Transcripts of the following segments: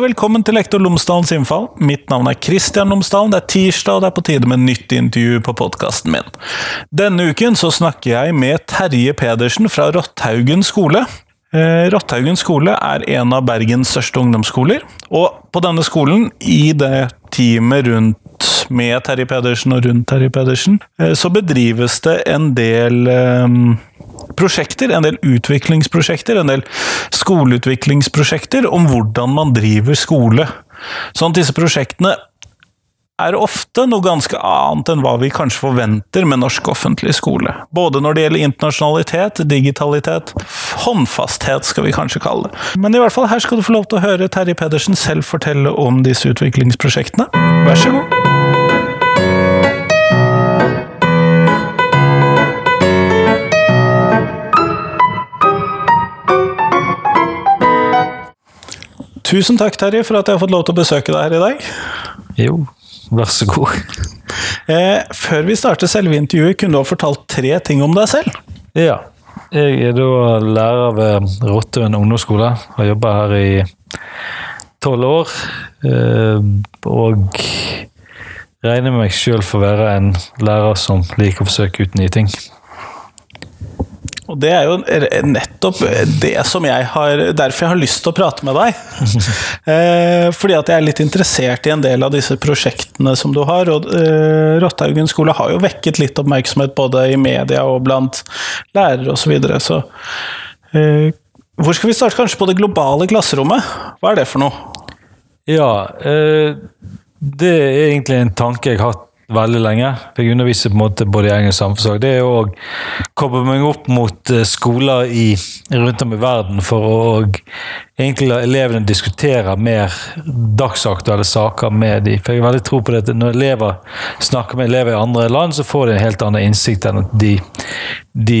og velkommen til Lektor Lomsdalens innfall. Mitt navn er Kristian Lomsdalen. Det er tirsdag, og det er på tide med nytt intervju på podkasten min. Denne uken så snakker jeg med Terje Pedersen fra Rotthaugen skole. Eh, Rotthaugen skole er en av Bergens største ungdomsskoler, og på denne skolen, i det teamet rundt med Terje Pedersen og rundt Terje Pedersen, eh, så bedrives det en del eh, prosjekter, en del utviklingsprosjekter, en del skoleutviklingsprosjekter om hvordan man driver skole. Sånn at disse prosjektene er ofte noe ganske annet enn hva vi kanskje forventer med norsk offentlig skole. Både når det gjelder internasjonalitet, digitalitet, håndfasthet skal vi kanskje kalle det. Men i hvert fall, her skal du få lov til å høre Terje Pedersen selv fortelle om disse utviklingsprosjektene. Vær så god. Tusen takk, Terje, for at jeg har fått lov til å besøke deg her i dag. Jo, vær så god. Eh, før vi starter selve intervjuet, kunne du ha fortalt tre ting om deg selv? Ja. Jeg er da lærer ved Rottøen ungdomsskole. Har jobba her i tolv år. Eh, og regner meg sjøl for å være en lærer som liker å forsøke ut nye ting. Og det er jo nettopp det som jeg har Derfor jeg har lyst til å prate med deg. eh, fordi at jeg er litt interessert i en del av disse prosjektene som du har. Og eh, Rotthaugen skole har jo vekket litt oppmerksomhet både i media og blant lærere osv. Så, videre. så eh, hvor skal vi starte? Kanskje på det globale klasserommet? Hva er det for noe? Ja, eh, det er egentlig en tanke jeg har hatt veldig lenge. Jeg underviser på en måte både i engelsk og samfunnsfag. Det er å koble meg opp mot eh, skoler i, rundt om i verden for å egentlig la elevene diskutere mer dagsaktuelle saker med dem. For jeg har veldig tro på det at når elever snakker med elever i andre land, så får de en helt annen innsikt enn at de, de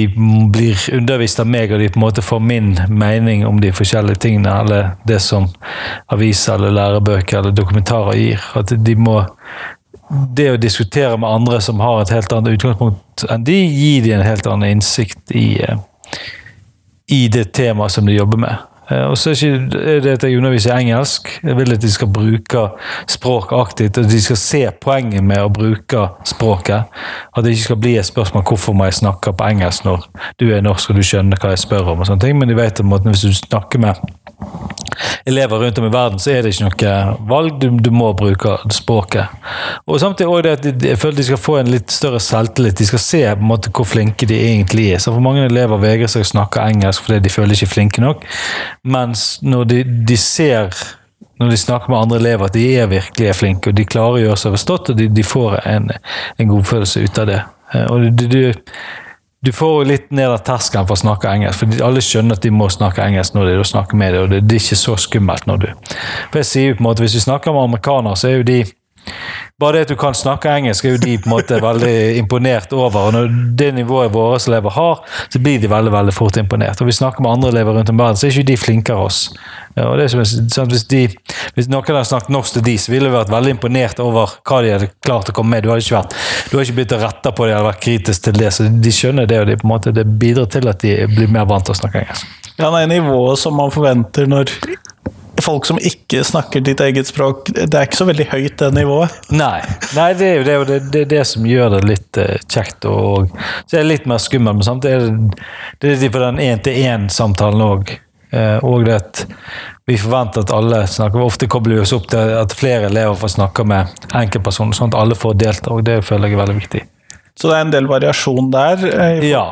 blir undervist av meg, og de på en måte får min mening om de forskjellige tingene, eller det som aviser eller lærebøker eller dokumentarer gir. At de må det å diskutere med andre som har et helt annet utgangspunkt enn de, gir de en helt annen innsikt i, i det temaet som de jobber med. Og så er det at jeg underviser engelsk. Jeg vil at de skal bruke språk aktivt. og De skal se poenget med å bruke språket. At det ikke skal bli et spørsmål hvorfor må jeg snakke på engelsk når du er norsk og du skjønner hva jeg spør om. og sånne ting, Men de vet at hvis du snakker med elever rundt om i verden, så er det ikke noe valg. Du, du må bruke språket. Og samtidig også det at jeg føler de skal få en litt større selvtillit. De skal se på en måte hvor flinke de egentlig er. Så for Mange elever vegrer seg å snakke engelsk fordi de føler ikke flinke nok. Mens når de, de ser når de snakker med andre elever, at de er virkelig er flinke, og de klarer å gjøre seg forstått, og de, de får en, en godfølelse ut av det. Og du, du, du får jo litt ned av terskelen for å snakke engelsk. for Alle skjønner at de må snakke engelsk når de snakker med deg, og det, det, er ikke så skummelt når du For jeg sier jo på en måte, Hvis vi snakker med amerikanere, så er jo de bare det at du kan snakke engelsk, er jo de på en måte veldig imponert over. og Når det nivået våre elever har, så blir de veldig veldig fort imponert. Og Vi snakker med andre elever rundt om verden, så er ikke de flinkere oss. Og det er sånn hvis, de, hvis, noen hadde snakket norsk til de, så ville de vært veldig imponert over hva de hadde klart å komme med. Du har ikke, vært, du ikke begynt å rette på det eller vært kritisk til det, så de skjønner det, og de, måte, det bidrar til at de blir mer vant til å snakke engelsk. Ja, er nivået som man forventer når folk som ikke snakker ditt eget språk, det er ikke så veldig høyt, det nivået. Nei, Nei det er jo det, det, det, det, som gjør det litt uh, kjekt. Og, så er det litt mer skummelt, men samtidig er det, er for den én-til-én-samtalen òg. Uh, og det at vi forventer at alle snakker. Ofte kobler vi oss opp til at flere elever får snakke med enkeltpersoner, sånn at alle får delta. og Det føler jeg er veldig viktig. Så det er en del variasjon der? Eh, ja.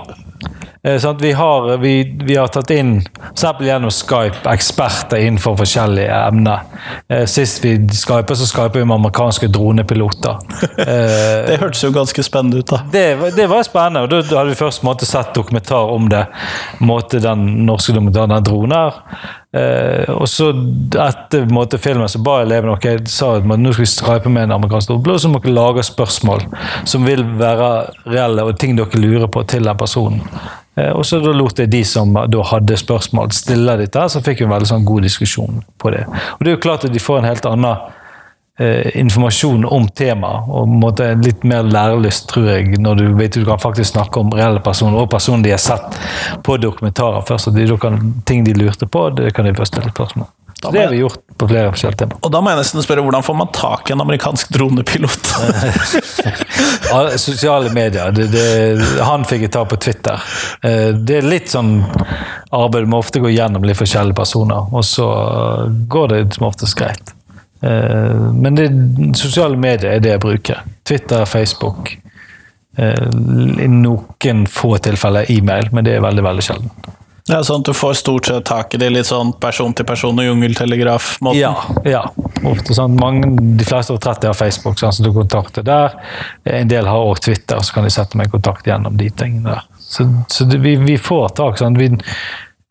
Sånn vi, har, vi, vi, har, tatt inn, f.eks. gjennom Skype, eksperter innenfor forskjellige emner. Eh, sist vi skyper, så skyper vi med amerikanske dronepiloter. det hørtes jo ganske spennende ut, da. Det, det var spennende. og Da hadde vi først måtte sett dokumentar om det. Måte den norske dokumentaren, den dronen Eh, og så etter måte, filmen så ba elevene ok, sa at nå skal vi stripe med en amerikansk og så må dere lage spørsmål som vil være reelle, og ting dere lurer på til den personen. Eh, og så da lot jeg de som da hadde spørsmål, stille dette, så fikk vi en veldig sånn god diskusjon på det. Og det er jo klart at de får en helt annen eh, informasjon om temaet, og måte, litt mer lærelyst, tror jeg, når du vet du kan faktisk snakke om reelle personer, og personer de har sett på dokumentarer først. og de, kan, Ting de lurte på, det kan de først stille spørsmål Da Det har vi gjort på flere forskjellige temaer. og da må jeg nesten spørre, hvordan får man tak i en amerikansk dronepilot? Sosiale medier. Det, det, han fikk jeg ta på Twitter. Eh, Det er litt sånn arbeid. Du må ofte gå gjennom litt forskjellige personer, og så går det som oftest greit. Eh, Men det, sosiale medier er det jeg bruker. Twitter, Facebook. eh, I noen få tilfeller e-mail, men det er veldig, veldig sjelden. Det er sånn at du får stort sett tak i det litt sånn person til person og jungeltelegraf-måten. Ja, ja. Ofte sånn, mange, de fleste over 30 har Facebook, sånn, så du kontakter der. En del har også Twitter, så kan de sette meg i kontakt gjennom de tingene der. Så, så det, vi, vi får tak. Sånn. Vi,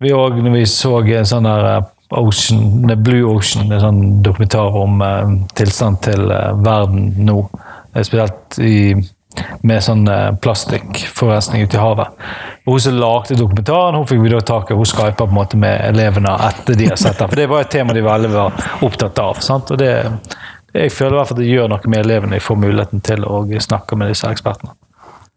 vi også, når vi så en sånn der eh, Ocean, Blue Ocean, en sånn dokumentar om eh, tilstand til eh, verden nå, eh, spesielt i med sånn eh, plastikkforurensning ute i havet. Og Hun som lagde dokumentaren, hun fikk vi da tak i. Hun skypa på en måte med elevene etter de har sett den. For det var et tema de veldig var opptatt av. sant? Og det, jeg føler i hvert fall at det gjør noe med elevene. Jeg får muligheten til å snakke med disse ekspertene.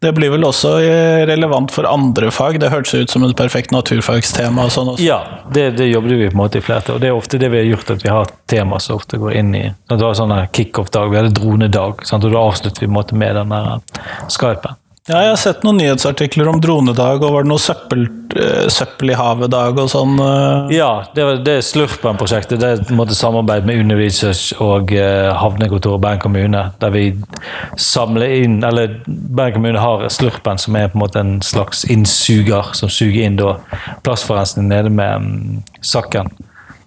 Det blir vel også eh, relevant for andre fag. Det hørtes ut som et perfekt naturfagstema. og sånn også. Ja, det, det jobber vi på en måte i flere. Og det er ofte det vi har gjort, at vi har tema som ofte går inn i sånn, Det var sånn her kickoff-dag, vi hadde dronedag, sant? og da avslutter vi på en måte med den der Skypen. Ja, jeg har sett noen nyhetsartikler om dronedag, og var det noe søppel, eh, søppel i havet-dag og sånn? eh? Ja, det, var, det Slurpen-prosjektet. Det er samarbeid med Uniresearch og eh, havnekontoret Bergen kommune. Der vi samler inn Eller Bergen kommune har Slurpen, som er på en måte en slags innsuger, som suger inn da plastforurensning nede med um, Sakken.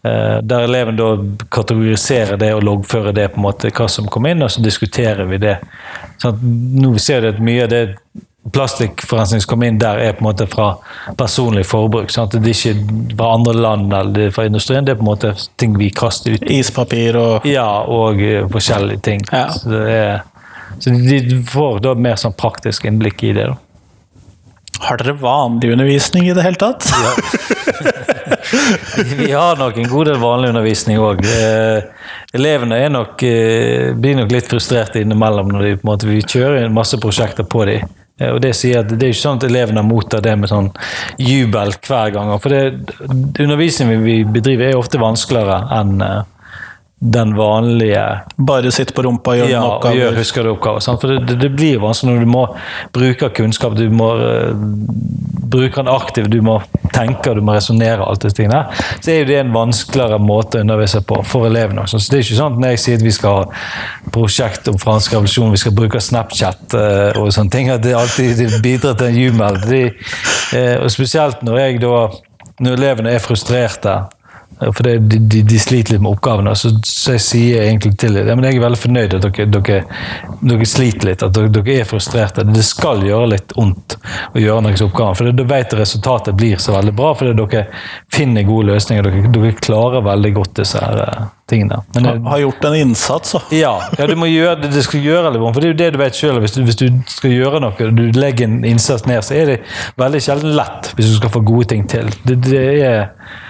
Eh, der eleven da kategoriserer det og loggfører det på en måte hva som kom inn, og så diskuterer vi det. Sånn nå ser vi at mye av det plastikkforurensning som kommer inn der, er på en måte fra personlig forbruk. Sånn at det er ikke fra andre land eller er fra industrien. Det er på en måte ting vi kaster ut. Ispapir og Ja, og eh, forskjellige ting. Ja. Så, det er, så de får da mer sånn praktisk innblikk i det. da. Har dere vanlig undervisning i det hele tatt? Vi har nok en god del vanlig undervisning òg. Eh, elevene er nok, eh, blir nok litt frustrerte innimellom når de, på en måte, vi kjører en masse prosjekter på dem. Eh, og Det sier at det er ikke sånn at elevene mottar det med sånn jubel hver gang. For det, undervisningen vi bedriver er ofte vanskeligere enn eh, den vanlige Bare sitte på rumpa og gjøre ja, noen og gjør oppgaver? husker du oppgaver. Sant? For det, det, det blir vanskelig når du må bruke kunnskap, du må uh, bruke den aktivt, du må tenke du må resonnere. alt disse tingene. Så er jo det en vanskeligere måte å undervise på for elevene. også. Så det er ikke sånn at når jeg sier at vi skal ha prosjekt om fransk revolusjon, vi skal bruke Snapchat uh, og sånne ting, at det alltid bidrar til en jubel. De, uh, og spesielt når jeg da når elevene er frustrerte for det, de, de, de sliter litt med oppgavene. Så, så jeg sier egentlig til dem ja, men jeg er veldig fornøyd at dere, dere, dere sliter litt, at dere, dere er frustrerte. Det skal gjøre litt vondt å gjøre noen oppgaver. For da vet resultatet blir så veldig bra, fordi dere finner gode løsninger. Dere, klarer veldig godt disse her eh, tingene. Men det, Har gjort en innsats, så. ja, ja, du må gjøre det, det skal gjøre litt vondt. For det er jo det du vet selv, hvis du, hvis du skal gjøre noe, du legger en innsats ned, så er det veldig sjelden lett hvis du skal få gode ting til. Det, det er eh,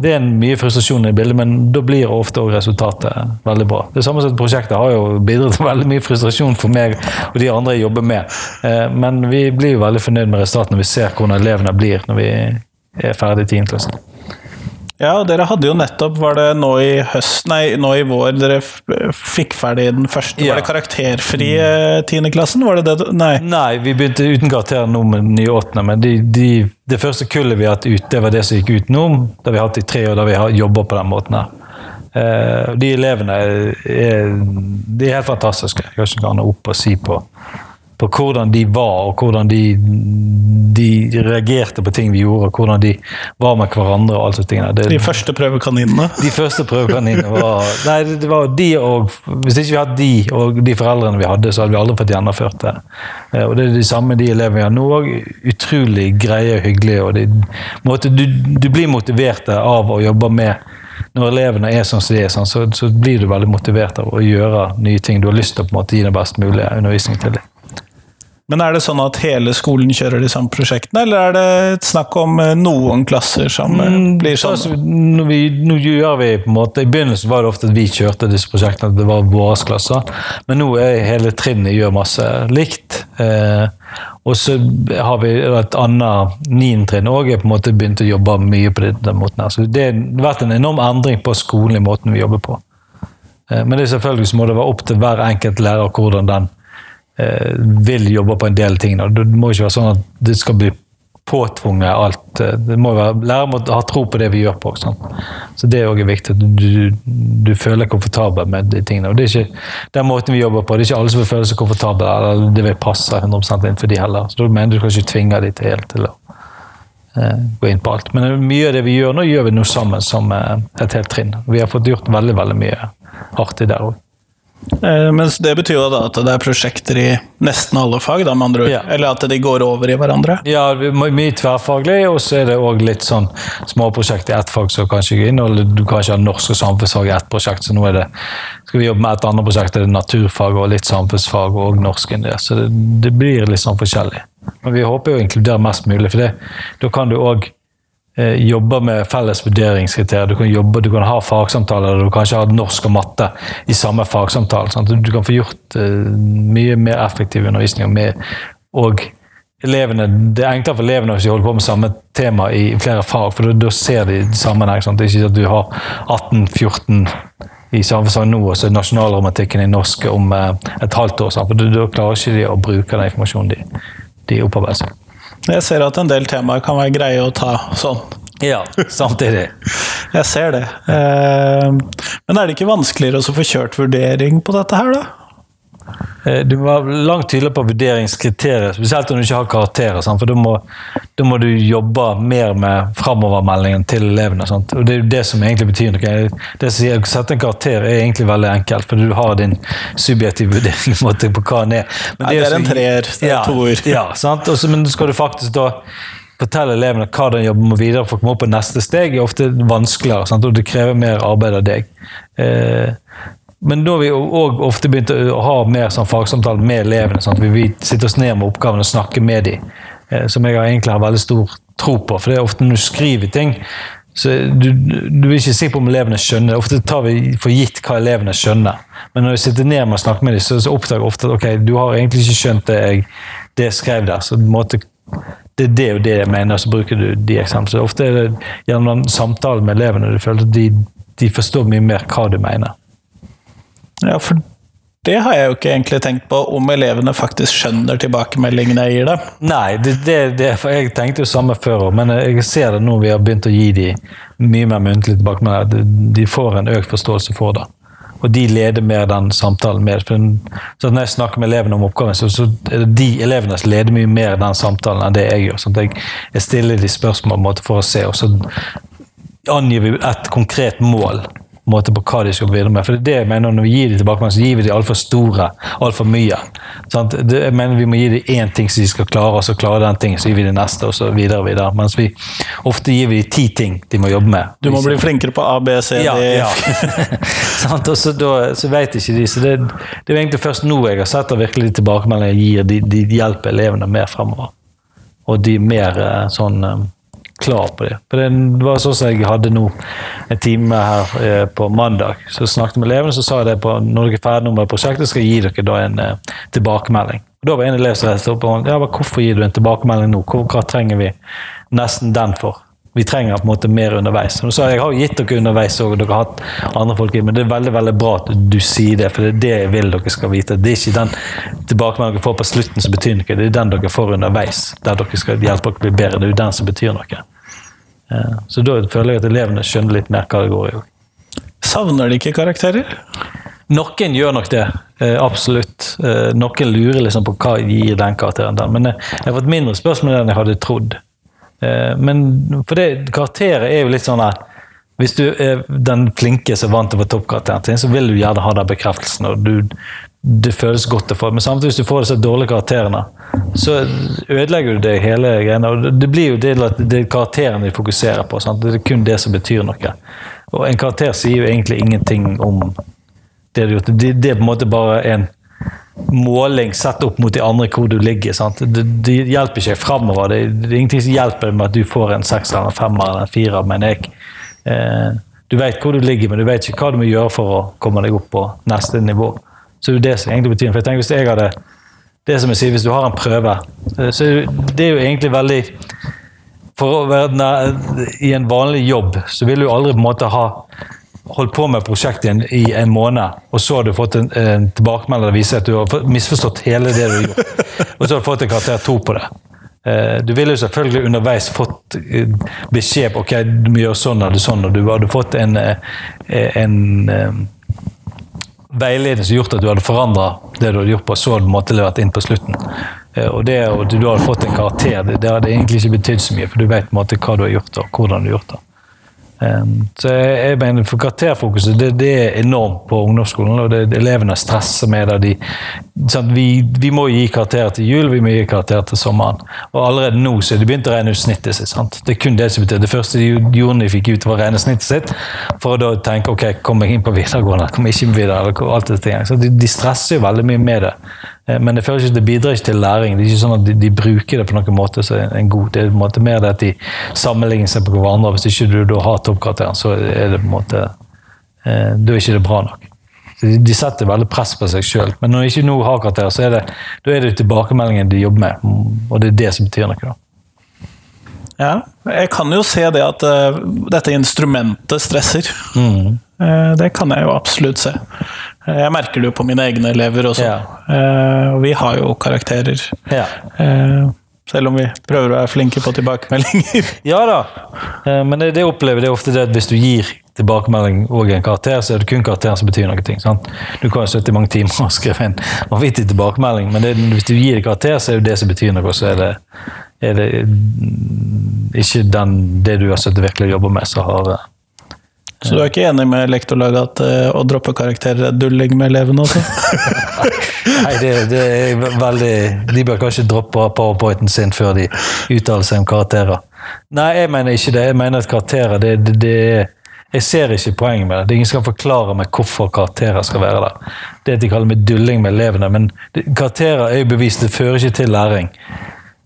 det er mye frustrasjon i bildet, men da blir ofte også resultatet veldig bra. Det samme som prosjektet har jo bidratt til veldig mye frustrasjon for meg og de andre jeg jobber med. Eh, Men vi blir jo veldig fornøyd med resultatet når vi ser hvordan elevene blir når vi er ferdig i 10. klasse. Ja, og dere hadde jo nettopp, var det nå i høst, nei, nå i vår, dere fikk ferdig den første, Ja. var det karakterfrie tiendeklassen? Var det det? Nei. Nei, vi begynte uten karakter nå med den nye åttende, men de, de, det første kullet vi har hatt ut, det var det som gikk ut nå. Det har vi hatt i tre år, da vi har jobba på den måten her. Eh, de elevene er, de er helt fantastiske. Jeg har ikke noe annet opp å si på, på hvordan de var, og hvordan de, de reagerte på ting vi gjorde, og hvordan de var med hverandre. og alt sånt. Det, De første prøvekaninene. de første prøvekaninene var Nei, det var de og Hvis ikke vi hadde de og de foreldrene vi hadde, så hadde vi aldri fått gjennomført det. Eh, Og det er de samme de elevene vi har nå òg. Utrolig greie og hyggelige. og du, du blir motivert av å jobbe med når elevene er sånn som de er, sånn, så, så blir du veldig motivert av å gjøre nye ting. Du har lyst til å på en måte gi den best mulige undervisning til dem. Men er det sånn at hele skolen kjører de samme prosjektene, eller er det et snakk om eh, noen klasser som eh, blir sånn? altså, nå, vi, nå gjør vi på en måte I begynnelsen var det ofte at vi kjørte disse prosjektene, at det var våre klasser. Men nå er hele trinnet gjør masse likt. Eh, Og så har vi et annet niendetrinn òg på en måte begynt å jobbe mye på den måten. her. Så det har vært en enorm endring på skolen i måten vi jobber på. Eh, Men det er selvfølgelig så må det være opp til hver enkelt lærer hvordan den vil jobbe på en del ting. da. Det må ikke være sånn at det skal bli påtvunget alt. Eh, Det må være, lærere må ha tro på det vi gjør på. Sånn. Så det er også viktig at du, du føler deg komfortabel med de tingene. Og det er ikke den måten vi jobber på. Det er ikke alle som vil føle seg komfortable, eller det vil passe 100 inn for de heller. Så da mener du kanskje ikke tvinge de til helt til å eh, gå inn på alt. Men mye av det vi gjør nå, gjør vi nå sammen som eh, et helt trinn. Vi har fått gjort veldig, veldig mye artig der òg. Eh, Men det betyr jo da at det er prosjekter i nesten alle fag, da, med andre ord. Ja. Eller at de går over i hverandre. Ja, mye tverrfaglig, og så er det òg litt sånn småprosjekt i ett fag som kanskje går inn. eller Du kan ikke ha norsk og samfunnsfag i ett prosjekt, så nå er det, skal vi jobbe med et annet prosjekt, det er naturfag og litt samfunnsfag og norsk inni, der. Så det, det blir litt sånn forskjellig. Men vi håper jo å inkludere mest mulig, for det, da kan du òg eh, jobbe med felles vurderingskriterier. Du kan, jobbe, du kan ha fagsamtaler der du kanskje har norsk og matte i samme fagsamtale. Sånn Du kan få gjort eh, mye mer effektiv undervisning med, og elevene, det er enklere for elevene hvis de holder på med samme tema i flere fag, for da, ser de sammenheng. Sant? Det er ikke at du har 18-14 i samfunnsfag nå, og så nasjonalromantikken i norsk om eh, et halvt år. Sant? For da klarer ikke de å bruke den informasjonen de, de opparbeider seg. Jeg ser at en del temaer kan være greie å ta sånn. Ja, samtidig. Jeg ser det. Eh, Men er det ikke vanskeligere å få kjørt vurdering på dette her, da? Eh, Du må være langt tydeligere på vurderingskriterier, spesielt om du ikke har karakterer. For da må, da må du jobbe mer med framovermeldingen til elevene. Sant? Og Det er jo det som egentlig betyr noe. Det å sette en karakter er egentlig veldig enkelt, for du har din subjektive vurdering på på hva den er. Men Nei, det er en treer, det er ja, to ord. Ja, sant? Også, men skal du faktisk da fortelle elevene hva de jobber med videre for å komme opp på neste steg, er ofte vanskeligere, sant? og det krever mer arbeid av deg. Eh, men da har vi òg ofte begynt å ha mer sånn fagsamtale med elevene. sånn at vi sitter oss ned med oppgavene og snakker med dem, eh, som jeg egentlig har veldig stor tro på. For det er ofte når du skriver ting, så du, du er ikke sikker på om elevene skjønner. Ofte tar vi for gitt hva elevene skjønner. Men når vi sitter ned med og snakker med dem, så, så oppdager jeg ofte at ok, du har egentlig ikke skjønt det jeg, det skrev der. så måte det er det og det jeg mener, så bruker du de eksemplene. Ofte er det gjennom samtalen med elevene du føler at de, de forstår mye mer hva du mener. Ja, for det har jeg jo ikke egentlig tenkt på, om elevene faktisk skjønner tilbakemeldingene jeg gir dem. Nei, det, det, det, jeg tenkte jo samme før òg, men jeg ser det nå vi har begynt å gi dem mye mer muntlig tilbakemelding. De får en økt forståelse for det. Og de leder mer den samtalen Mer. Så når jeg snakker med elevene om oppgaven, så, så er det de elevene som leder mye mer den samtalen enn det jeg gjør. sånn at jeg, jeg stiller de spørsmål på en måte, for å se, og så angir vi et konkret mål måte på hva de skal gå videre med. For det er det jeg mener Når vi gir dem tilbakemelding, så gir vi dem altfor store, altfor mye. Sant? Det, jeg mener Vi må gi dem én ting som de skal klare, og så klare den ting, så gir vi dem neste, og så videre og videre. Mens vi ofte gir vi dem ti ting de må jobbe med. Du må bli flinkere på A, B, C, D. Ja, ja. Sant? og så, da, så vet ikke de. Så det, det er egentlig først nå jeg har sett at virkelig de tilbakemeldingene gir, de, de hjelper elevene mer fremover. Og de er mer eh, sånn eh, klar på det. For det var sånn som jeg hadde nå en time her eh, på mandag. Så jeg snakket med elevene, så sa jeg det på når dere er ferdig med prosjektet, skal jeg gi dere da en eh, tilbakemelding. Og Da var en elev som reiste opp og ja, hvorfor gir du en tilbakemelding nå? Hva, hva trenger vi nesten den for? Vi trenger på en måte mer underveis. Så jeg, har gitt dere underveis og dere har hatt andre folk i, men det er veldig veldig bra at du sier det, for det er det jeg vil dere skal vite. Det er ikke den tilbakemeldingen dere får på slutten som betyr noe, det er den dere får underveis, der dere skal hjelpe dere å bli bedre. Det er jo den som betyr noe. Eh, Så da føler jeg at elevene skjønner litt mer hva det går i. Savner de ikke karakterer? Noen gjør nok det, eh, absolutt. Eh, Noen lurer liksom på hva gir den karakteren den. Men jeg har fått mindre spørsmål enn jeg hadde trodd. Eh, Men for det, karakterer er jo litt sånn her Hvis du er den flinke som er vant til å få toppkarakteren sin, så vil du gjerne ha den bekreftelsen. og du, Det føles godt å få. Men samtidig hvis du får disse dårlige karakterene, så ødelegger du det hele greiene. og det- blir jo det det karakterene karakteren de fokuserer på. Sant? Det er kun det som betyr noe. Og en karakter sier jo egentlig ingenting om det du har gjort. Det, det er på en måte bare en måling sett opp mot de andre hvor du ligger. Sant? Det, det hjelper ikke framover. Det, det er ingenting som hjelper med at du får en sekser eller en femmer eller en firer, mener jeg. Eh, du vet hvor du ligger, men du vet ikke hva du må gjøre for å komme deg opp på neste nivå. Så det er det som egentlig betyr For jeg tenker Hvis jeg hadde det som jeg sier, hvis du har en prøve eh, Så det er jo egentlig veldig For å være i en vanlig jobb, så vil du aldri på en måte ha holdt på med prosjektet i en, måned, og så har du fått en, en tilbakemelding som viser at du har misforstått hele det du har gjort. Og så har du fått en karakter to på det. Eh, Du ville jo selvfølgelig underveis fått eh, beskjed på ok, du må gjøre sånn eller sånn, og du hadde fått en, eh, en veiledning som gjort at du hadde forandra det du hadde gjort på, så du måtte levert inn på slutten. Og det at du hadde fått en karakter, det, det hadde egentlig ikke betydd så mye, for du vet på en måte hva du har gjort og hvordan du har gjort det. Um, så jeg, mener for Karakterfokuset det, det er enormt på ungdomsskolen. og det, Elevene stresser med det. De, vi, vi må gi karakterer til jul, vi må gi karakterer til sommeren. Og allerede nå så er de begynt å regne ut snittet sitt. sant? Det er kun det som betyr. Det første de gjorde de fikk ut, var å regne snittet sitt. For å da tenke ok, kommer jeg inn på videregående, kommer jeg ikke videre, eller alt det ting. Så de, de stresser jo veldig mye med det. Eh, Men det, ikke, det bidrar ikke til læring. Det er ikke sånn at de, de bruker det på noen måte som er en god. Det er på en måte mer det at de sammenligner seg på hverandre. Hvis ikke du da har toppkarakteren, så er det på en måte eh, Da er ikke det bra nok. Så de, de setter veldig press på seg sjøl. Men når de ikke nå har karakter, så er det, da er det tilbakemeldingen de jobber med. Og det er det som betyr noe. da. Ja, jeg kan jo se det at uh, dette instrumentet stresser. Eh, det kan jeg jo absolutt se. Eh, jeg merker det jo på mine egne elever også. Ja. Eh, og vi har jo karakterer. Ja. Eh, selv om vi prøver å være flinke på tilbakemeldinger. Ja da, Eh, men det, det jeg opplever det er ofte det at hvis du gir tilbakemelding og en karakter, så er det kun karakteren som betyr noe. ting, sant? Du kan jo sitte i mange timer og skrive en vanvittig tilbakemelding, men det, hvis du gir det karakter, så er det det som betyr noe. Så er det, er det mm, ikke den, det du har sittet virkelig og jobba med, som har eh, Så du er ikke enig med lektorlaget at uh, å droppe karakterer er dulling med elevene også? Nei, det, det er veldig De bør kanskje droppe powerpointen sin før de uttaler seg om karakterer. Nei, jeg mener ikke det. Jeg mener at karakterer det, det, det Jeg ser ikke poenget med det. Det er ingen som kan forklare meg hvorfor karakterer skal være der. Det at de kaller meg dulling med elevene, men karakterer er jo bevist, det fører ikke til læring.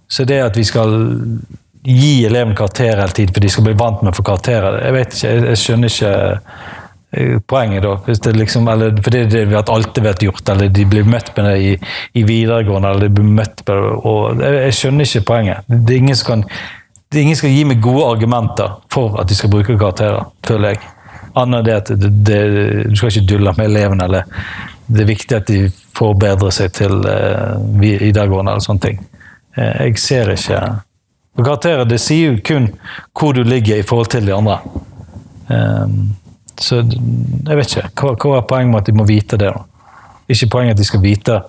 Så det at vi skal gi elevene karakterer hele tiden, for de skal bli vant med å få karakterer, jeg vet ikke, jeg, jeg skjønner ikke eh, poenget da. Hvis det liksom, eller, for det det har alltid vært gjort, eller de blir møtt med det i, i videregående, eller de blir møtt med det, og jeg, jeg skjønner ikke poenget. Det er ingen som kan det er ingen skal gi meg gode argumenter for at de skal bruke karakterer, føler jeg. Annet enn det at det, det, du skal ikke dulle med elevene, eller det er viktig at de forbedrer seg til uh, videregående eller sånne ting. Eh, jeg ser ikke For karakterer det sier jo kun hvor du ligger i forhold til de andre. Um, så jeg vet ikke. Hva, hva er poenget med at de må vite det? da? Ikke poenget at de skal vite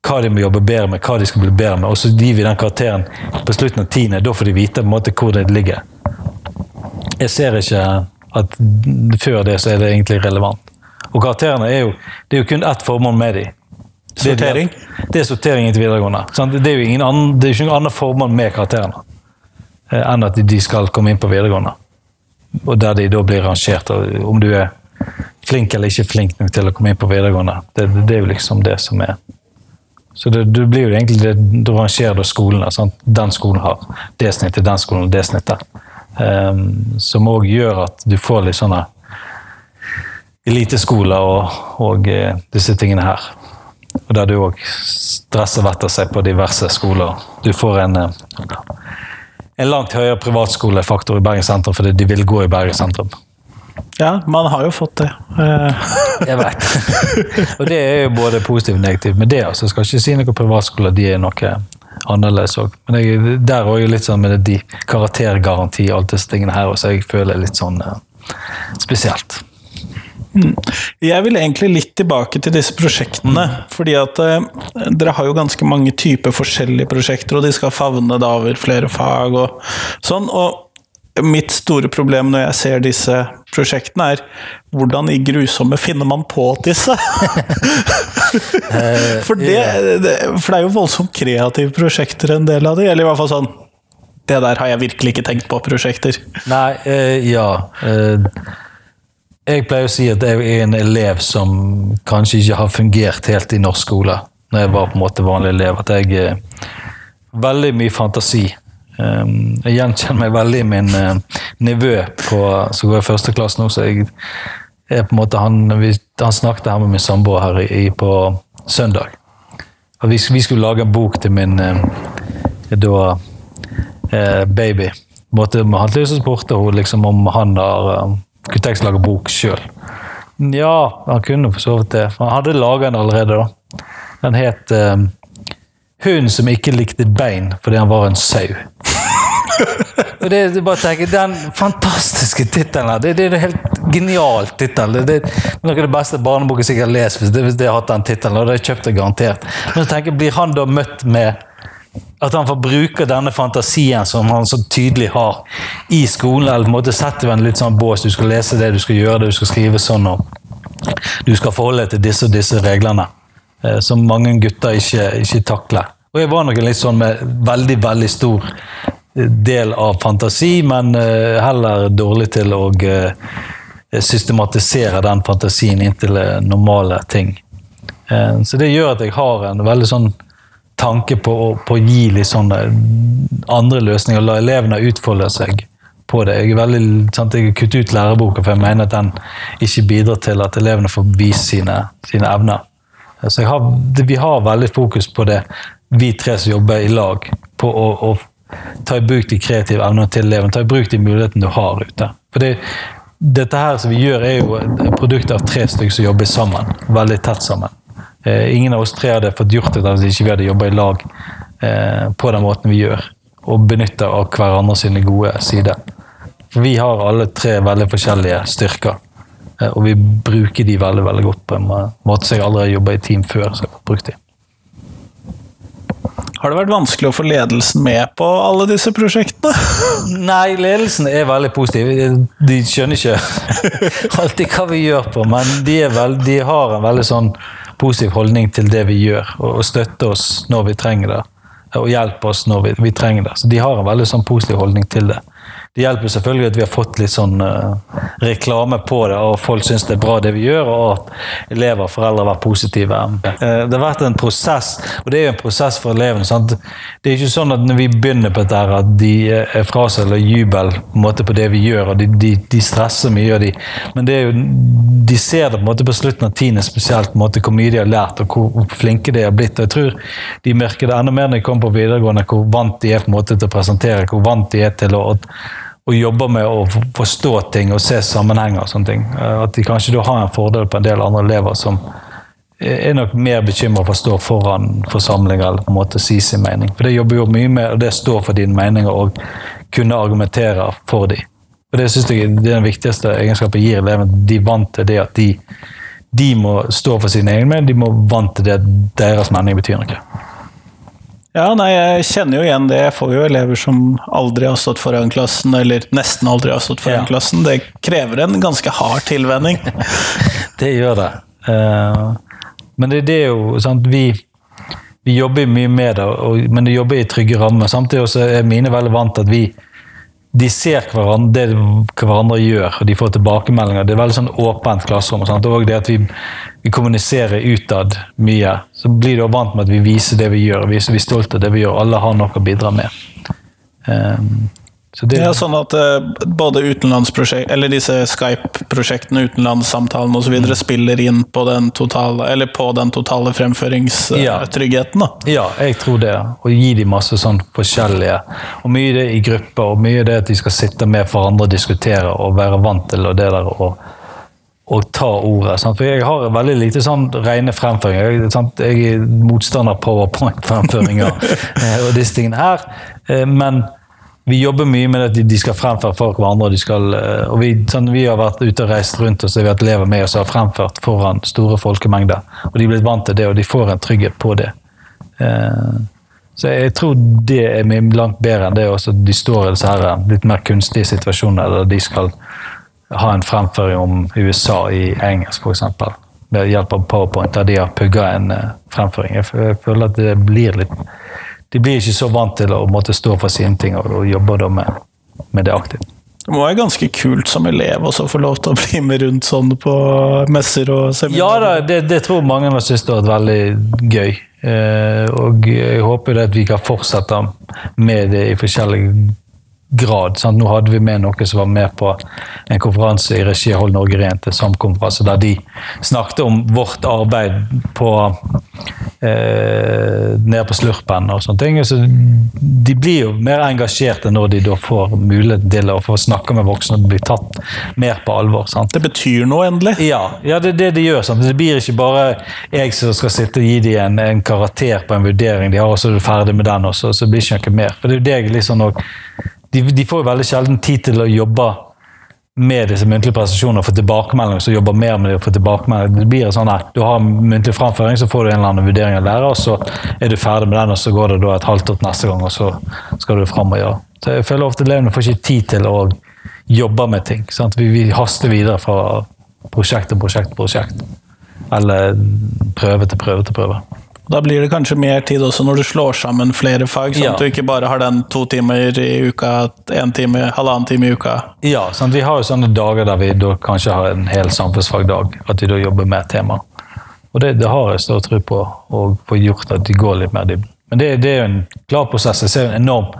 hva de må jobbe bedre med, hva de skal bli bedre med. Og så gir vi den karakteren på slutten av tiende. Da får de vite på en måte hvor det ligger. Jeg ser ikke at før det så er det egentlig relevant. Og karakterene er jo Det er jo kun ett formål med de. Det er- Sortering? Det er sortering inntil videregående. Det er jo ingen annen, det er ikke noe annet formål med karakterene enn at de skal komme inn på videregående. Og der de da blir rangert. Om du er flink eller ikke flink nok til å komme inn på videregående. Det, det er jo liksom det som er Så det, det blir jo egentlig det, du rangerer da skolene. Sant? Den skolen har det snittet, den skolen har det snittet. Um, som òg gjør at du får litt sånne eliteskoler og, og eh, disse tingene her. Og der du òg stresser vettet seg på diverse skoler. Du får en, eh, en langt høyere privatskolefaktor i Bergen sentrum fordi de vil gå i Bergen sentrum. Ja, man har jo fått det. Eh, Jeg vet. og det er jo både positivt og negativt med det. altså. Jeg skal ikke si noe privatskoler, de er noe annerledes òg. Men jeg, der er jo litt sånn med det, de karaktergaranti og alt disse tingene her, så jeg føler litt sånn eh, spesielt. Jeg vil egentlig litt tilbake til disse prosjektene. Fordi at eh, dere har jo ganske mange typer forskjellige prosjekter, og de skal favne da over flere fag og sånn. Og mitt store problem når jeg ser disse prosjektene, er hvordan i grusomme finner man på disse? for, det, det, for det er jo voldsomt kreative prosjekter, en del av de. Eller i hvert fall sånn Det der har jeg virkelig ikke tenkt på prosjekter. Nei, eh, ja. Eh, jeg pleier å si at jeg er en elev som kanskje ikke har fungert helt i norsk skole, når jeg var på en måte vanlig elev. At jeg har Veldig mye fantasi. Um, jeg gjenkjenner meg veldig i min uh, nevø på, som går i første klasse nå. så jeg er på en måte Han, han snakket her med min samboer her i, på søndag. Vi, vi skulle lage en bok til min eh, da, eh, baby. Måtte, han så spurte hun liksom om han har, eh, kunne tenkt å lage bok sjøl. Ja, han kunne for så vidt det. For han hadde laga den allerede. da. Den het eh, 'Hunden som ikke likte bein fordi han var en sau'. Og det, det bare tenker, Den fantastiske tittelen det, det, er en helt genial tittel. Det, det, er noe av det beste barneboken sikkert lest hvis det, hvis det har hatt den tittelen. Og det har jeg garantert. Men så tenker Blir han da møtt med at han får bruke denne fantasien som han så tydelig har i skolen. eller på en måte setter en litt sånn bås. Du skal lese det, du skal gjøre det, du skal skrive sånn. og Du skal forholde deg til disse og disse reglene, eh, som mange gutter ikke, ikke takler. Og jeg var nok litt sånn med veldig, veldig stor eh, del av fantasi, men eh, heller dårlig til å systematisere den fantasien inn til normale ting. Så det gjør at jeg har en veldig sånn tanke på, på å gi litt sånne andre løsninger, la elevene utfolde seg på det. Jeg er veldig, sant, jeg har kuttet ut læreboka, for jeg mener at den ikke bidrar til at elevene får vist sine, sine evner. Så har, vi har veldig fokus på det, vi tre som jobber i lag, på å, å ta i bruk de kreative evnene til elevene. Ta i bruk de mulighetene du har ute. For det, dette her som vi gjør, er jo et produkt av tre stykker som jobber sammen. Veldig tett sammen. Eh, ingen av oss tre hadde fått gjort det hvis ikke vi hadde jobba i lag eh, på den måten vi gjør. Og benytta av hverandre sine gode sider. Vi har alle tre veldig forskjellige styrker. Eh, og vi bruker de veldig veldig godt på en måte som jeg aldri har jobba i team før. så jeg har brukt de. Har det vært vanskelig å få ledelsen med på alle disse prosjektene? Nei, ledelsen er veldig positiv. De skjønner ikke alltid hva vi gjør på, men de, veld, de har en veldig sånn positiv holdning til det vi gjør, og, støtte oss når vi trenger det. Og hjelpe oss når vi, vi trenger det. Så de har en veldig sånn positiv holdning til det det hjelper selvfølgelig at vi har fått litt sånn uh, reklame på det, og folk syns det er bra det vi gjør, og at elever og foreldre har vært positive. Uh, det har vært en prosess, og det er jo en prosess for elevene. Sant? Det er ikke sånn at når vi begynner på dette, at de er fra seg eller jubel på, en måte på det vi gjør, og de, de, de stresser mye, de. men det er jo, de ser det på en måte på slutten av tiende spesielt, på en måte hvor mye de har lært, og hvor flinke de har blitt. og Jeg tror de merker det enda mer når de kommer på videregående, hvor vant de er på en måte til å presentere, hvor vant de er til å og jobber med å forstå ting og se sammenhenger. og sånne ting. Eh, at de kanskje da har en fordel på en del andre elever som er nok mer bekymra for å stå foran forsamlinger eller på en måte si sin mening. For det jobber jo mye med og det står for dine meninger og kunne argumentere for dem. Og Det synes jeg det er den viktigste egenskapen gir elevene. De vant til det at de, de må stå for sine egne meninger, de må vant til det at deres mening betyr noe. Ja, nei, jeg kjenner jo igjen det. Jeg får jo elever som aldri har stått foran klassen, eller nesten aldri har stått foran ja. klassen. Det krever en ganske hard tilvenning. det gjør det. Uh, men det, det, er jo sant, vi, vi jobber mye med det, men vi jobber i trygge rammer. Samtidig er mine veldig vant til at vi de ser hverandre, det hverandre gjør, og de får tilbakemeldinger. Det er veldig sånn åpent klasserom. Sant? Og det at vi, vi kommuniserer utad mye. Så blir du vant med at vi viser det vi gjør, viser vi er stolte av det vi gjør. Alle har noe å bidra med. Um, det, ja, sånn at uh, både utenlandsprosjekt, eller disse Skype-prosjektene, utenlandssamtalene osv. Mm. spiller inn på den totale, eller på den totale fremføringstryggheten? Uh, ja. ja, jeg tror det. Og gi dem masse sånn forskjellige Og mye det i grupper, og mye det at de skal sitte med hverandre og diskutere og være vant til og det der og, og ta ordet. Sant? For jeg har veldig lite sånn rene fremføringer. Jeg, jeg er motstander powerpoint-fremføringer eh, og disse tingene her. men vi jobber mye med at de skal fremføre for hverandre. Og, skal, eh, og vi, sånn, vi, har vært ute og reist rundt og så har vi hatt elever med oss og har fremført foran store folkemengder. Og de er blitt vant til det, og de får en trygghet på det. Eh, så jeg tror det er langt bedre enn det også de står i disse eh, litt mer kunstige situasjoner der de skal ha en fremføring om USA i engelsk, f.eks. Ved hjelp av PowerPoint, der de har pugga en fremføring. Jeg føler at det blir litt de blir ikke så vant til å måtte stå for sine ting og, og jobber da med, med, det aktivt. Det må være ganske kult som elev å få lov til å bli med rundt sånn på messer og seminarer? Ja, da, det, det, tror mange av syntes har vært veldig gøy. Eh, og jeg håper at vi kan fortsette med det i forskjellige grad. Sant? Nå hadde vi med noen som var med på en konferanse i regi av Hold Norge Rent, en samkonferanse, der de snakket om vårt arbeid på eh, nede på slurpen og sånne ting. Så de blir jo mer engasjerte når de da får mulighet til å få snakke med voksne og bli tatt mer på alvor. sant? Det betyr noe, endelig. Ja, ja det er det de gjør. Sant? Det blir ikke bare jeg som skal sitte og gi dem en, en karakter på en vurdering de har, og så er du ferdig med den, og så, så blir det ikke noe mer. For det er jo det jeg liksom også, de, de får jo veldig sjelden tid til å jobbe med disse muntlige prestasjonene og få tilbakemelding, så jobber mer med det og få tilbakemelding. Det blir sånn at Du har muntlig framføring, så får du en eller annen vurdering av lærer, og så er du ferdig med den, og så går det da et halvt år neste gang, og så skal du fram og gjøre. Så jeg føler ofte elevene får ikke tid til å jobbe med ting. Vi, vi haster videre fra prosjekt til prosjekt til prosjekt. Eller prøve til prøve til prøve. Da blir det kanskje mer tid også når du slår sammen flere fag, sånn Ja. at du ikke bare har den to timer i uka, én time, halvannen time i uka. Ja, sant? vi har jo sånne dager der vi da kanskje har en hel samfunnsfagdag, at vi da jobber med et tema. Og det, det har jeg stor tro på, å få gjort at de går litt mer dybden. Men det, det er jo en klar prosess. Jeg ser en enorm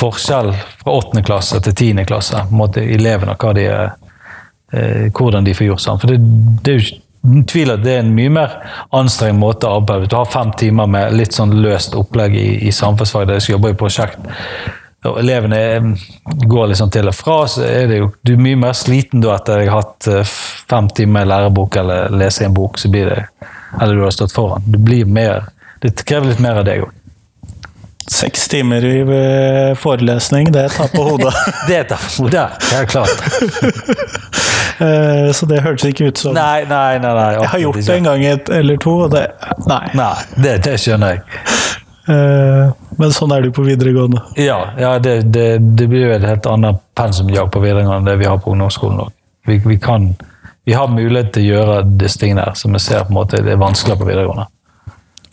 forskjell fra åttende klasse til tiende klasse. på en måte Elevene, hva de eh, hvordan de får gjort sånn. For det, det er jo ikke ingen tvil at det er en mye mer anstrengt måte å arbeide. Du har fem timer med litt sånn løst opplegg i, i samfunnsfag, der de skal jobbe i prosjekt, og elevene går liksom til og fra, så er det jo du er mye mer sliten da etter jeg har hatt eh, fem timer i lærebok eller lese en bok, så blir det Eller du har stått foran. Det blir mer Det krever litt mer av deg òg. Seks timer i eh, forelesning, det tar på hodet. Det er hodet, Det er helt klart. Eh, Så det hørtes ikke ut som Nei, nei, nei. nei Jeg har gjort det en gang et, eller to, og det Nei. Nei, det, det skjønner jeg. Eh, Men sånn er det jo på videregående. Ja, ja det, det, det blir jo et helt annet pensumjag på videregående enn det vi har på ungdomsskolen. òg. Vi, vi, kan, vi har mulighet til å gjøre disse tingene her, som vi ser på en måte det er vanskeligere på videregående.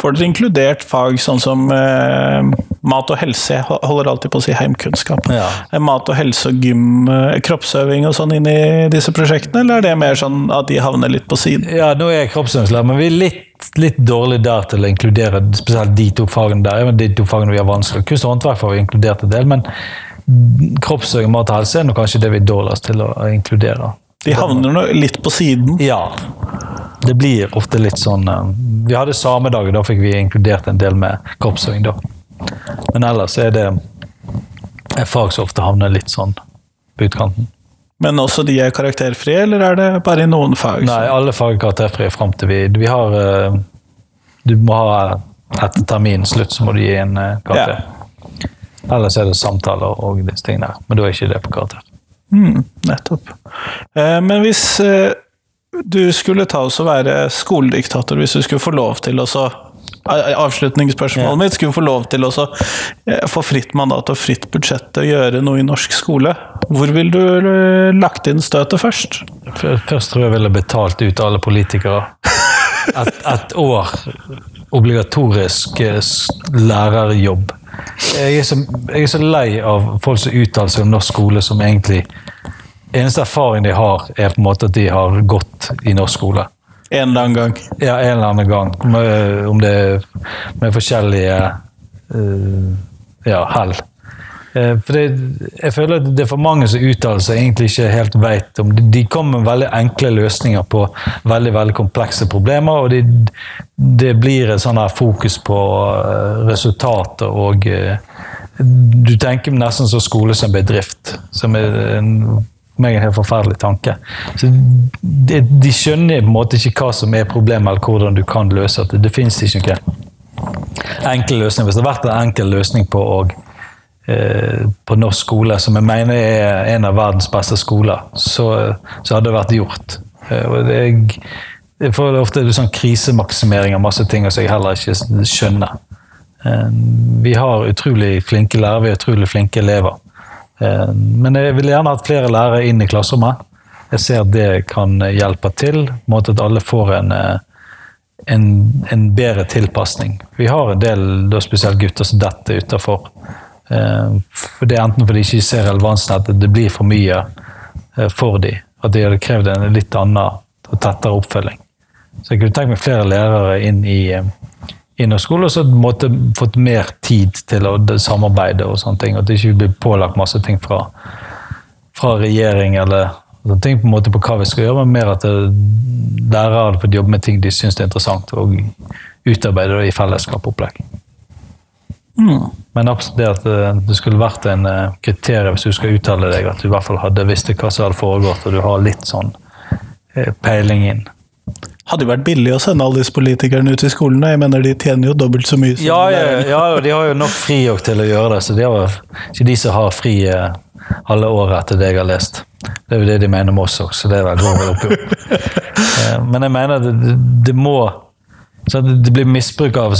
Får dere inkludert fag sånn som eh, mat og helse? Jeg holder alltid på å si heimkunnskap. Ja. Mat og helse og gym, eh, kroppsøving og sånn inn i disse prosjektene, eller er det mer sånn at de havner litt på siden? Ja, nå er jeg kroppsøvingslærer, men vi er litt, litt dårlig der til å inkludere spesielt de to fagene der. Men de to fagene vi har vanskelig. Kunst og håndverk får vi inkludert en del, men kroppsøving, mat og helse er nå kanskje det vi er dårligst til å inkludere. De havner nå litt på siden. Ja. Det blir ofte litt sånn eh, Vi hadde samedager, da fikk vi inkludert en del med kroppsøving, da. Men ellers er det et fag som ofte havner litt sånn på utkanten. Men også de er karakterfrie, eller er det bare i noen fag? Nei, alle fag er karakterfrie fram til vi Vi har eh, Du må ha etter terminens slutt, så må du gi en karakter. karakter. Ellers er det samtaler og disse tingene. Men da er ikke det på karakter. Mm, nettopp. Eh, Men hvis eh, du skulle ta oss og være skolediktator, hvis du skulle få lov til å så Avslutningsspørsmålet Ja. mitt skulle få lov til å eh, få fritt mandat og fritt budsjett til å gjøre noe i norsk skole. Hvor ville du eh, lagt inn støtet først? Først tror jeg jeg ville betalt ut alle politikere. Et, et år obligatorisk eh, lærerjobb. Jeg er, så, jeg er så lei av folk som uttaler seg om norsk skole som egentlig Eneste erfaring de har, er på en måte at de har gått i norsk skole. En eller annen gang. Ja, en eller annen gang. Med, om det med forskjellige uh, ja, hell. Eh, for det, jeg føler at det er for mange som uttaler seg egentlig ikke helt vet om De, kommer med veldig enkle løsninger på veldig veldig komplekse problemer, og det, det blir et sånn her fokus på resultatet resultater og eh, Du tenker nesten som skole som bedrift, som er en meg en helt forferdelig tanke. Så de, de skjønner på en måte ikke hva som er problemet, eller hvordan du kan løse det. Det finnes ikke noen enkel løsning. Hvis det hadde vært en enkel løsning på, eh, på norsk skole, som jeg mener er en av verdens beste skoler, så, så hadde det vært gjort. Eh, og jeg, jeg får ofte sånn krisemaksimering av masse ting som jeg heller ikke skjønner. Eh, Vi har utrolig flinke lærere, vi har utrolig flinke elever. Eh, Men jeg ville gjerne hatt flere lærere inn i klasserommet. Jeg ser at det kan hjelpe til, på at alle får en, eh, en, en bedre tilpasning. Vi har en del, spesielt gutter, som detter utafor. For det er enten fordi de ikke ser relevansen, at det blir for mye eh, for dem. At de hadde krevd en litt annen og tettere oppfølging. Så jeg kunne tenkt meg flere lærere inn i, eh, i norsk skole, og så måtte fått mer tid til å samarbeide og sånne ting. At det ikke blir pålagt masse ting fra, fra regjering eller sånne ting på en måte på hva vi skal gjøre, men mer at lærere hadde fått jobbe med ting de syns er interessant, og utarbeide det i fellesskap opplegg. Men absolutt det at eh, det skulle vært en eh, kriterium hvis du skal uttale deg, at du i hvert fall hadde visst hva som hadde foregått, og du har litt sånn eh, peiling inn. Hadde jo vært billig å sende alle disse politikerne ut i skolen. Jeg mener De tjener jo dobbelt så mye. som Ja, ja, det- ja, og de har jo nok fri til å gjøre det, så de har ikke de som har fri alle året etter det jeg har lest. Det er jo det de mener med oss også, så det er vel går vel opp Men jeg mener det, det, det må så det blir misbruk av,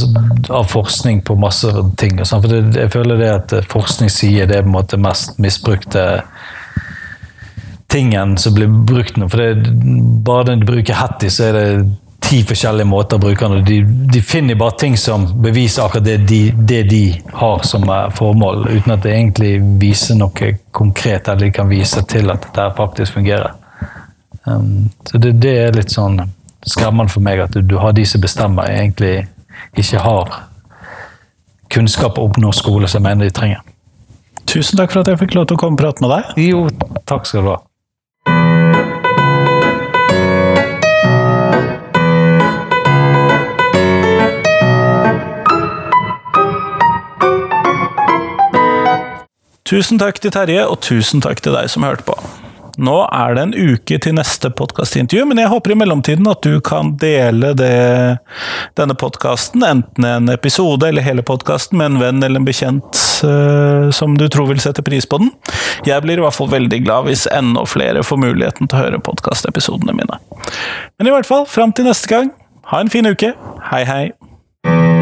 av forskning på masse ting. og sånn, for det, Jeg føler det at forskning sier det er på en måte mest misbrukte tingen som blir brukt nå. For det, bare den du bruker Hattie, så er det ti forskjellige måter å bruke den. De, de finner bare ting som beviser akkurat det de, det de har som formål, uten at det egentlig viser noe konkret, eller de kan vise til at dette faktisk fungerer. Um, så det, det er litt sånn skremmende for meg at du, har de som bestemmer, egentlig ikke har kunnskap om norsk skole som jeg mener de trenger. Tusen takk for at jeg fikk lov til å komme og prate med deg. Jo, takk skal du ha. Tusen takk til Terje, og tusen takk til deg som hørte på. Nå er det en uke til neste podkastintervju, men jeg håper i mellomtiden at du kan dele det, denne podkasten, enten en episode eller hele podkasten, med en venn eller en bekjent uh, som du tror vil sette pris på den. Jeg blir i hvert fall veldig glad hvis enda flere får muligheten til å høre podkastepisodene mine. Men i hvert fall, fram til neste gang, ha en fin uke. Hei, hei.